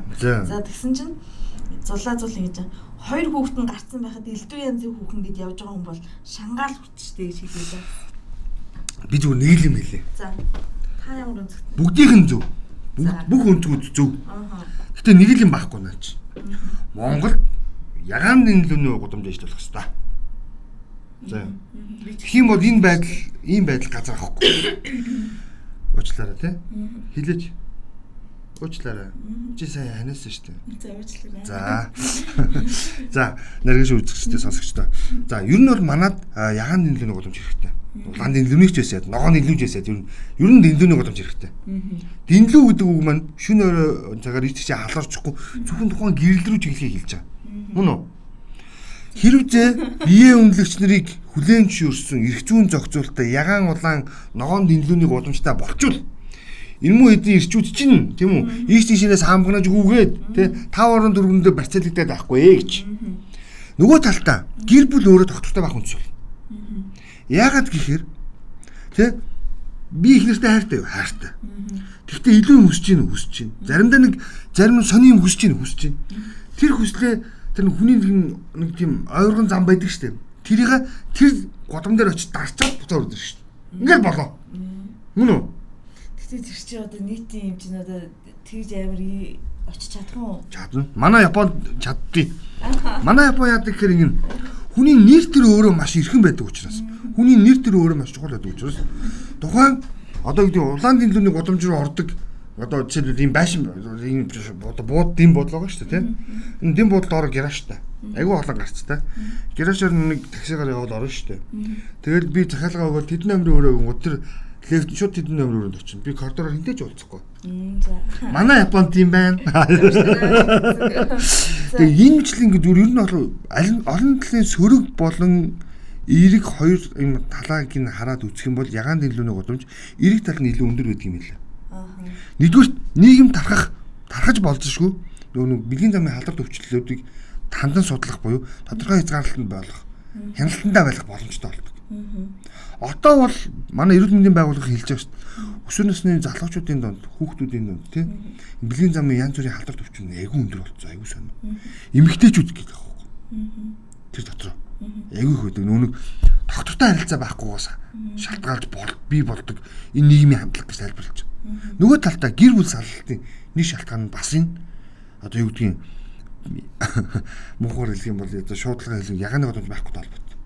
За тэгсэн чинь зулаа зул ингэж хоёр хүүхэд нь гарцсан байхад элдв янзын хүүхэн гэд явж байгаа хүн бол шангаал хүртчихтэй гэж хэлээ. Би зүгээр нэг юм хэлээ. За та ямар өнцгт? Бүгдийнх нь зөв. Бүх өнцгүүд зөв. Гэтэ нэг л юм байхгүй наа чи. Монгол ягаан нэмлүүний гудамж ажиллах хэрэгтэй. За. Тэгэх юм бол энэ байдал ийм байдал газар авахгүй. Уучлаарай тий. Хилээч. Уучлаарай. Чи сая ханиасан шүү дээ. За уучлаарай. За. За, наргиж үзэгчтэй сонсогчдоо. За, ер нь бол манад ягаан нэмлүүний боломж хэрэгтэй. Улаан нэмлүүний ч байсан, ногоон нэмлүүж байсан. Ер нь ер нь нэмлүүний боломж хэрэгтэй. Дэнлүү гэдэг үг маань шүн өрөө цагаар ич чи халуурчихгүй зөвхөн тухайн гэрэл рүү чиглэхийг хэлж байгаа. Мөн үү? Хэрвээ бие үнэлэгч нарыг хүлээн зөвшөөрсөн эрх зүйн зохицуулалтаа ягаан улаан ногоон дэнлүүнийг удамжтай болчвол энэ муу хэдийн ирчүүд чинь тийм үү ийш тийшээс хамгнаж гүгээд тий 5 орон дөрвөндөө барьцаалагдаад байхгүй ээ гэж. Нөгөө талдаа гэр бүл өөрөө тогтвортой байх үндэс бол. Яагаад гэхээр тэ би их нэртэй хайртай юу? Хайртай. Тэгвэл илүү юм хүсэж гин хүсэж гин. Заримдаа нэг зарим сони юм хүсэж гин хүсэж гин. Тэр хүслээ тэр хүний нэг нэг тийм ойргон зам байдаг штеп. Тэрийг тэр годом дээр очиж дарчаад буцаа үрдэн штеп. Ингээл болоо. Мөн үү? Гэтэ тэр чи одоо нийтийн юм чинь одоо тэгж амар очиж чадах уу? Чадна. Манай Японд чаддгийг. Манай Япон яадаг гэхээр ингэ хүний нэр төр өөрөө маш эрхэн байдаг учраас. Хүний нэр төр өөрөө маш чухал байдаг учраас тухайн одоо гэдэг улаан дэлгүүрийн годомж руу ордог одоо жишээлбэл ийм байшин ийм одоо бууд дэм байгаа шүү дээ тийм. Энэ дэм бодолд ороо гаражтай. Айгүй олон гарцтай. Гаражаар нэг таксигаар яваад орно шүү дээ. Тэгэл би захиалгаа өгөөл тэдний амрын өрөө гоо тэр лефт шууд тэдний амрын өрөөнд очино. Би коридороор хинтэж уулзахгүй. Манай Японд тийм байна. Тэгээ энэ мэтлэн ингэ зүр ер нь бол олон талын сөрөг болон эрэг хоёр юм талааг нь хараад үзэх юм бол ягаан дэлгүүрийн годомж эрэг тал нь илүү өндөр байдаг юм лээ. Нэгдүгээр нийгэм тархах тархаж болзошгүй нөгөө нэг бэлгийн замын халдвар төвчлөлүүдийг тандан судлах буюу тодорхой хязгаарлалтанд болох хяналтандаа байх боломжтой болдог. Одоо бол манай эрүүл мэндийн байгууллага хэлж байгаа шүү дээ. Өсвөр насны залуучуудын донд хүүхдүүдийн донд тийм бэлгийн замын янз бүрийн халдвар төвчл айгүй өндөр болцсон айгүй сонио. Эмэгтэйчүүд гэдэг аахгүй. Тэр дотор айгүй байдаг. Нүг тогтвортой харилцаа байхгүйгээс шалтгаалж бол би болдог энэ нийгмийн хамтлаг гэж тайлбарлаж. Нөгөө талдаа гэр бүл саллалтын нэг шалтгаан нь бас энэ одоо юу гэдгийг мухаар хэлэх юм бол одоо шуудлага хэлэх ягааны годомж байхгүй толботой.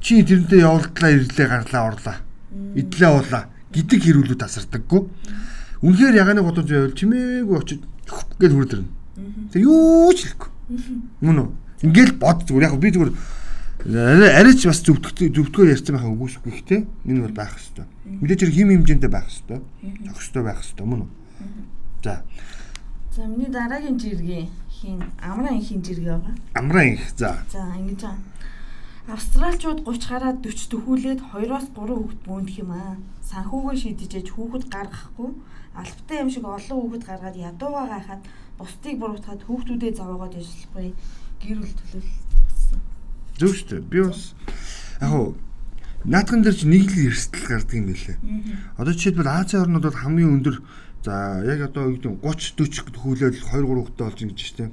Чи тэрнтэй явуулдлаа ирлээ гарлаа орлаа. Идлээ уулаа гэдэг хэрүүлүүд тасардаггүй. Үнэхээр ягааны годомж байвал чимээгүй очиж гэж хүрдэрнэ. Тэг юу ч хэлэхгүй. Мөн үү? Ингээл бод зүгээр яг би зүгээр арайч бас зөвдөгтөө зөвдгөө ярьсан байхаа үгүйсгүй ихтэй. Энэ бол байх хэвээр. Мэдээж хэрэг хим хэмжээндээ байх хэвээр. Зохистой байх хэвээр мөн үү? За. За миний дараагийн жиргээ хин амраа инхийн жиргээ байгаа. Амраа инх. За. За ингэж байна. Австралчууд 30 гараад 40 төхүүлээд 2-оос 3 хүүхэд бүүндэх юм аа. Санхүүгөө шийдэж хүүхэд гаргахгүй албатай юм шиг олон хүүхэд гаргаад ядуугаа гайхаад бусдыг буруутгаад хүүхдүүдээ зовоогоод ажиллахгүй гэр бүл төлөөлөл Зөв шүү дээ. Би бас яг хуу наадхан дээр чи нэг л эрсдэл гардаг юм билээ. Одоо жишээлбэл Азийн орнуудад хамгийн өндөр за яг одоо юу гэдэг 30 40 хүлээл 2 3 хүүхэдтэй болж ингэж штэ.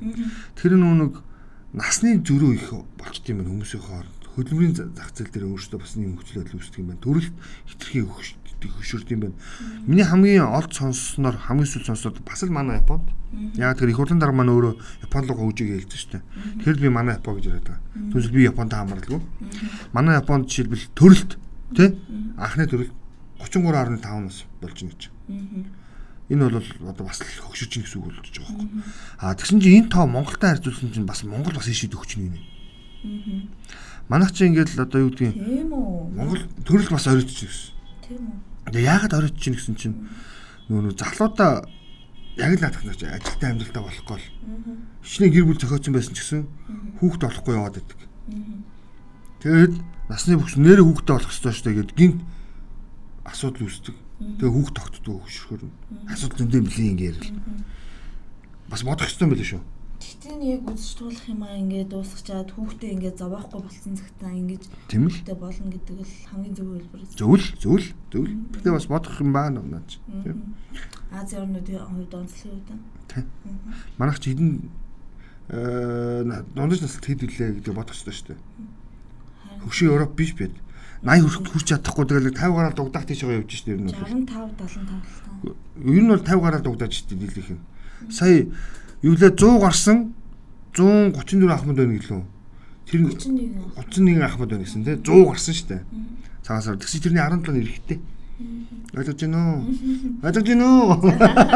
Тэр нүг насны зөрөө их болчт юм байна хүмүүсийн хооронд. Хөдөлмөрийн зах зээл дээр өөрсдөө бас нэг хөгжлөл үүсдэг юм байна. Төрөлт хитрхи хөшөрд юм байна. Миний хамгийн олд сонссноор хамгийн сүүл сонсоод бас л манай Японд Яг тэр их хурлын дарга маань өөрөө Япон руу хөгжиж хэлсэн шүү дээ. Тэгэхээр би манай Япон гэж яриад байгаа. Түүнээс би Японтой хамаарлгүй. Манай Японд жишээлбэл төрөлт тий анхны төрөлт 33.5 нас болж байна гэж. Энэ бол одоо бас л хөгшиж чинь гэсэн үг болж байгаа байхгүй. Аа тэгсэн чинь энэ тоо Монголтой харьцуулсан чинь бас Монгол бас ишид өгч нь юм. Манайх чи ингээд л одоо юу гэдгийг Тийм үү. Монгол төрөлт бас оройтч гэсэн. Тийм үү. Тэгээ яагаад оройтч чинь гэсэн чинь нөгөө залуудаа яг л наадах нэг ажилтаа амьдралдаа болохгүй л хичнээн гэр бүл зохиоцсон байсан ч гэсэн хүүхд олохгүй яваад байдаг. Тэгээд насны бүхс нэрээ хүүхдээ болох ёстой шүү дээ гэд гинт асуудал үүсдэг. Тэгээ хүүхд тогтдгоо хөшөрхөр. Асуудал зөндөө блийн ингээр л. Бас бодох ёстой юм байл шүү. Тэгтээ яг үзэж туулах юм аа ингээд дуусгачаад хүүхдээ ингээд зовоохгүй болсон цагтаа ингэж хүүхдээ болно гэдэг л хамгийн зөв хэлбэр. Зөвл, зөвл, зөвл. Гэтэ бас бодох юм байна наач. Тийм. Азийн орнуудын хувьд онцлог үү? Тийм. Манайх ч хэдэн э дундаж насалт хэд үлээ гэдэг бодох ёстой шүү дээ. Хөвшин Европ биш байд. 80 хүрэх хүрч чадахгүй тэгэл 50 гараар дугдаах тийш байгаа явж шүү дээ ер нь бол. 65 75 л та. Ер нь бол 50 гараар дугдаад шүү дээ дийлэх юм. Сая юу лээ 100 гарсан 134 ахмад байна гэлөө. Тэр 31 31 ахмад байна гэсэн тий 100 гарсан шүү дээ. Цагаасаар тэгсэн тэрний 17 нь эрэхтэй. Ойлгож байна уу? Ойлгож байна уу?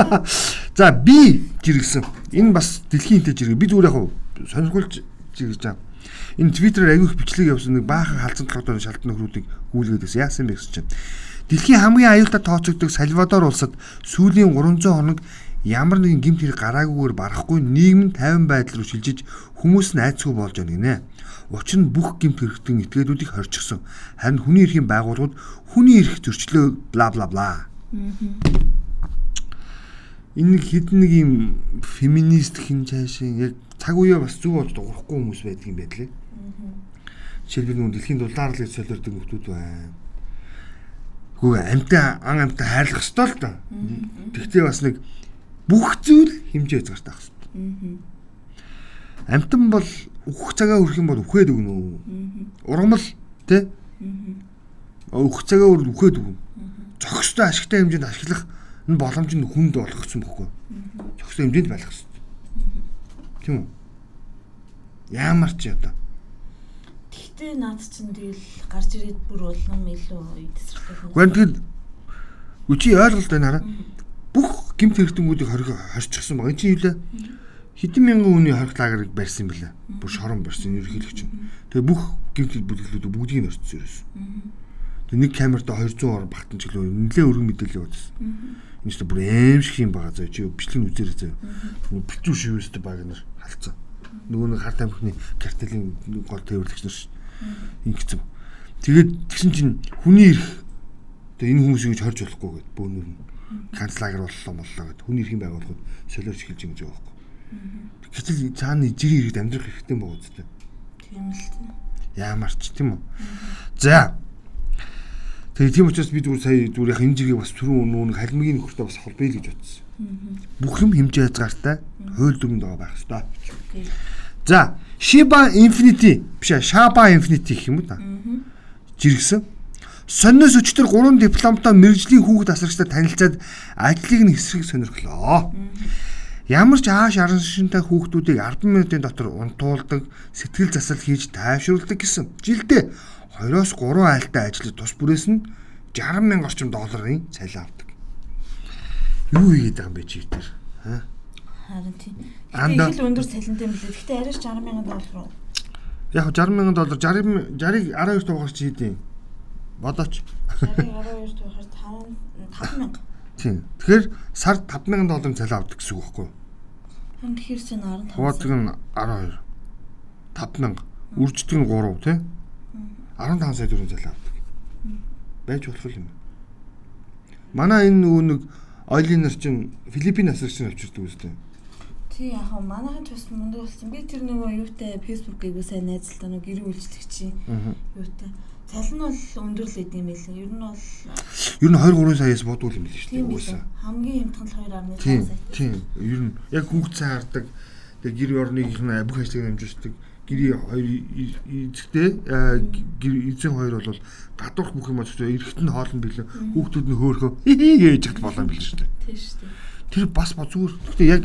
За би жиргсэн. Энэ бас дэлхийн хинтэ жиргэ. Би зүгээр яг сонирхолж жиргэж байгаа. Энэ Twitter-аар аягүй их бичлэг явуулсан нэг баахан халзан толгойд шалтан нөхрүүдийг гүйлгээд байсан. Яасан бэ гэсэн чинь. Дэлхийн хамгийн аюултай тооцогддог Сальвадор улсад сүүлийн 300 хоног ямар нэгэн гэмт хэрэг гараагүйгээр барахгүй нийгэм нь тайван байдал руу шилжиж хүмүүс нь айцгүй болж байна гинэ. Учир нь бүх гэмт хэрэгтэн этгээдүүдийг хорчихсон. Харин хүний эрхийн байгууллагууд хүний эрх зөрчлөө бла бла бла. Энэ хэд нэг юм феминист хин цаашийн яг цаг үеэ бас зүг болж дуурахгүй хүмүүс байдаг юм байдлаа. Жишээлбэл нүн дэлхийн дулаар л солиордог хүмүүс байна. Хөөе амтаа ан амтаа хайрлах ёстой л доо. Тэгтээ бас нэг бүх зүйл хэмжээ хязгаартай байх хэрэгтэй. Амтан бол өөх цагаа өрөх юм бол үхээд өгнө үү? Ургамал тий? Өөх цагаа өрөх үхээд өгнө. Зохистой ашигтай хэмжээнд ашиглах энэ боломж нь хүнд гэсэн бохоо. Зохистой хэмжээнд байх хэрэгтэй. Тийм үү? Яамар ч одоо. Гэхдээ наад чинь тэгэл гарч ирээд бүр улам илүү тесрэлтэй. Гэхдээ тэгэл үчи ойлголт байна хараа. Бүх гимт хэрэгтэнгүүдийг хорчихсон байгаа. Энд чинь юу лээ? Хэдэн мянган хүний хорих лагерыг барьсан юм бэлээ. Бүр шорон барьсан ерөнхийлөгч нь. Тэгээ бүх гимт бүлэглүүд бүгдийг нь орцсон ерөөс. Тэгээ нэг камерт 200 орон багтан чиглөө нэлээ өргөн мэдээлэл явуулсан. Энэ ч бүр аим шиг юм байгаа зөө чи бичлэг үзээрэй зөө. Битүү шивэстэй баг нар халцсан. Нөгөө нэг харт амхны картелийн гол тээвэрлэгч нар шүү. Ингэсэн. Тэгээд тэгсэн чинь хүний ирэх тэгээ энэ хүмүүсийг ч хорж болохгүй гэд бөөнөр нь канцлагер боллоо боллоо гэд хүний эрхийн байгууллагууд солиорч эхэлж байгаа юм байна. Гэтэл цаана жирийн иргэд амьдрах хэрэгтэй байгаа үстэй. Тийм л тийм. Яамарч тийм үү. За. Тэгээ тийм учраас би зүгээр сая зүгээр яг энэ жигийг бас түрүүн нүүн халимгийн нөхөртөө бас холбоё л гэж бодсон. Бүх юм хэмжээ хязгаартай хууль дүрмэнд байгаа байх хэрэгтэй. За, Shiba Infinity биш Shaba Infinity гэх юм уу та. Жиргсэн. Сонноос өчтөр 3 дипломтой мэрэгжлийн хүүхэд асрагчтай танилцаад ажлыг нь эсрэг сонирхлоо. Ямар ч ааш аран шинтэй хүүхдүүдийг 10 минутын дотор унтуулдаг, сэтгэл засал хийж тайвшруулдаг гэсэн. Жилдээ 2-оос 3 айлтай ажлыг тус бүрээс нь 60 мянга орчим долларын цалин авдаг. Юу хийгээд байгаа юм бэ чи тэр? Аа? Харин тийм. Анда их л өндөр цалинтай юм билээ. Гэхдээ арайш 60 мянган доллар уу? Яг 60 мянган доллар 60 60-ыг 12 дугаар чи хийдэм. Бодооч. 60-ыг 12 дугаар 5 5 мянга. Тийм. Тэгэхээр сард 5000 долларын цалин авдаг гэсэн үг байхгүй юу? Тэгэхээр чинь 15. Хуваацэг нь 12. 5000. Үрждэг нь 3 тий? 15 сая төгрөгийн цалин авдаг. Байж болох юм. Манай энэ нөгөө нэг ойлын нар чинь Филиппин асрагч нар авчирдаг үстэй. Тий яг хаа манайхан ч бас мундаг болсон. Би тэр нөгөө юутай фэйсбүүкийг сайн найзалтай нөгөө гэрээ үйлчлэгчийн юутай. Цалин нь бол өндөр л идэм байлаа. Ер нь бол Ер нь 23 саяас бодвол юм л Угаасаа. билээ. Хамгийн хямдхан 2.5 Тийм. сая. Тийм. Ер нь яг хөнгөцсөн хардаг. Тэгээ гэр орныг нь бүх ажлыг намжуулдаг. Гэрийн хоёр эзэгтэй гэр эзэн хоёр бол гадуурх бүх юм зөв эрэхт нь хоолн билээ. Хүүхдүүд нь хөөхөө ээж гэх болоо билээ шүү дээ. Тийм шүү дээ. Тэр бас ба зүгээр. Гэхдээ яг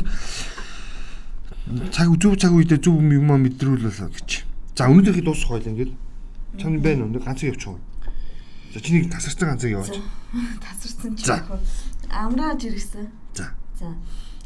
цаг зөв цаг үедээ зөв юм мэдрүүлээ гэж. За өнөөдрийг дуусах хоёул ингээд чам байна өндөр ганцыг явуучих. За чиний тасарсан ганцыг яваач. Тасарсан чи яг хөө амрааж ирсэн. За. За.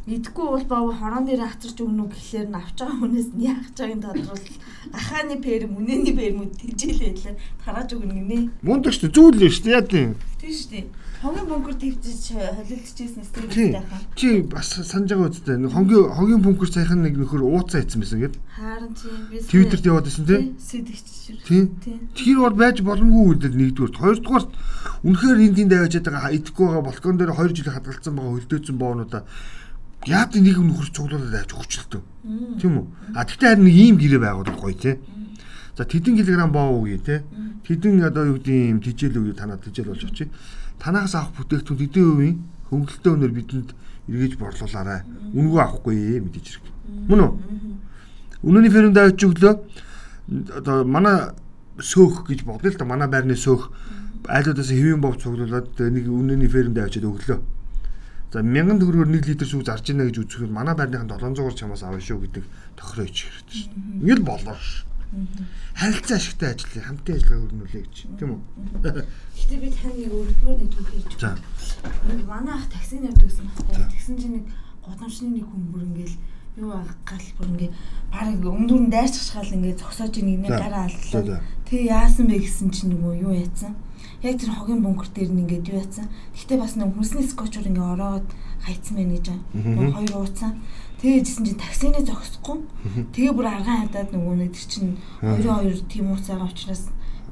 Идэхгүй бол баа хорон дээр хатарч өгнө гэхлээр нь авч байгаа хүнээс нь яах чагийн тодорхойл ахааны пэр мөнэний пэр мэд тэжээл байдлаар тарааж өгнө гинэ. Мундаг шүү дээ. Зүйл л шүү. Яа тийм. Тийм шүү дээ. Хогийн бөмбөр твчиж холилдчихсэн Тийм. стрестэй хаа. Чи бас санаж байгаа үстэй. Нэг хогийн хогийн бункер саяхан нэг нөхөр ууцаа ийдсэн байсан гээд. Харин тийм би Твиттерт яваад байсан тий. Сэдэгч. Тийм. Тийм. Тэр бол байж боломгүй үлдэл нэгдүгээр. Хоёрдугаар үнэхээр энд тэнд аваачаад байгаа идэхгүй байгаа балкон дээр 2 жил хадгалсан байгаа хөлдөөцөн боонуудаа яад нэг юм нөхөр цуглуулад авч өгчлөлтөө. Тийм үү? А тэгтээ харин нэг ийм гэрээ байгуулах гоё тий. За тэдэн килограмм боо үгүй тий. Тэдэн одоо юу гэдэг юм тижэл үгүй танаа тижэл болж очив. Танаас авах бүтээгдэхүүн тэдэн үеийн хөнгөлөлтөө өнөр бидэнд эргэж борлуулаарай. Үнгөө авахгүй мэдээж хэрэг. Мөн үү? Үнэний фермд авч өглөө одоо манай сөөх гэж бодъё л да манай байрны сөөх айлуудаас хэвэн бов цуглуулад нэг үнэний фермд авчиад өглөө. За 1000 төгрөгөөр 1 литр сүү зарж ийна гэж үзэхэд манай байрныхан 700-аар чамаас авна шүү гэдэг тохироо ич хэрэгтэй шүү. Ингээл болоо ш. Харилцаа ашигтай ажил хамтын ажиллагаа өрнүүлээ гэж тийм үү? Гэтэ би тань нэг өөрөөр нэг түүх ярьж байна. Манай ах таксинд явдаг гэсэн байхгүй. Тэгсэн чинь нэг годамчны нэг хүн бүр ингээл юу гал бүр ингээ баг өмнөр нь дайрчих шахал ингээ зогсоож ийн нэг гараа алдлаа. за. Тэг яасан бэ гэсэн чинь нөгөө юу яатсан. Яг тэр хогийн бөмбөр дээр нь ингээд юу яатсан. Гэтэ бас нэг хүнсний скотчор ингээ ороод хайцсан байна гэж. Нөгөө хоёр ууцсан. Тэгээжсэн чинь таксины зогсохгүй. Тэгээ бүр аргаан хадаад нөгөө нэг тэр чинь хоёрын хоёр тийм ууц байгаа учраас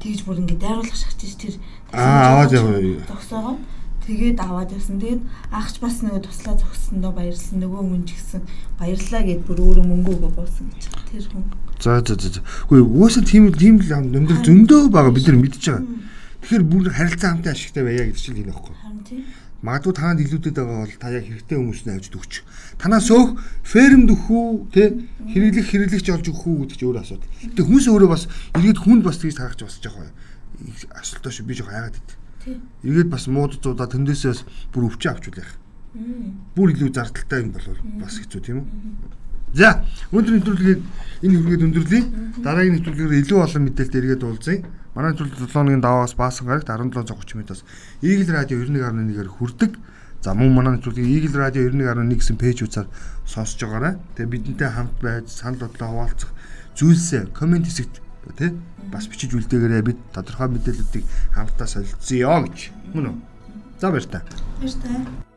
тэгж бүр ингээ дайруулах шахаж чи тэр Аа, аваад яваа. зогсоогоо. Тэгээд аваад явсан. Тэгээд ахч бас нөгөө туслаа зогссондоо баярлсан. Нөгөө хүн ч гэсэн баярлаа гэд бүр өөрөө мөнгө өгөө боосон гэж. Тэр хүн. За за за. Үгүй угаасаа тийм тийм л өндөр зөндөө байгаа бид нар мэдж байгаа. Тэгэхээр бүр харилцаа хамтын ашигтай байя гэж чинь энэ аахгүй. Харин тийм. Магадгүй таанд илүүдэд байгаа бол та яг хэрэгтэй хүмүүст нь авчд өгч. Танаас өөх фермд өгөх үү, тэ хэрэглэх хэрэглэгч олж өгөх үү гэдэг чинь өөр асуудал. Гэтэ хүмүүс өөрөө бас иргэд хүнд бас тэгж харагч бас жоохоо асуултаа шүү би жоох хайгаад байд. Иргэд бас муудуудаа тэндээсээ бас бүр өвчөө авчулах. Бүр илүү зардалтай юм бол бас хэцүү тийм үү? За, өнөөдрийн нэвтрүүлгийг энэ хүргээд өндөрлөе. Дараагийн нэвтрүүлгээр илүү олон мэдээлэлд эргээд уулзъя. Манай нэвтрүүлэг 7 хоногийн даваагаас баасан гарагт 1730 минутаас Eagle Radio 91.1-ээр хүрдэг. За мөн манай нэвтрүүлгийг Eagle Radio 91.1 гэсэн пэйж үзээр сонсож байгаарай. Тэгээ бидэнтэй хамт байж санал бодлоо хуваалцах зүйлсээ комент хэсэгт тий бас бичиж үлдээгээрэй. Бид тодорхой мэдээллүүдийг хамтдаа солилцъё гэж. Мөн үү? За баяр та. Баяр таа.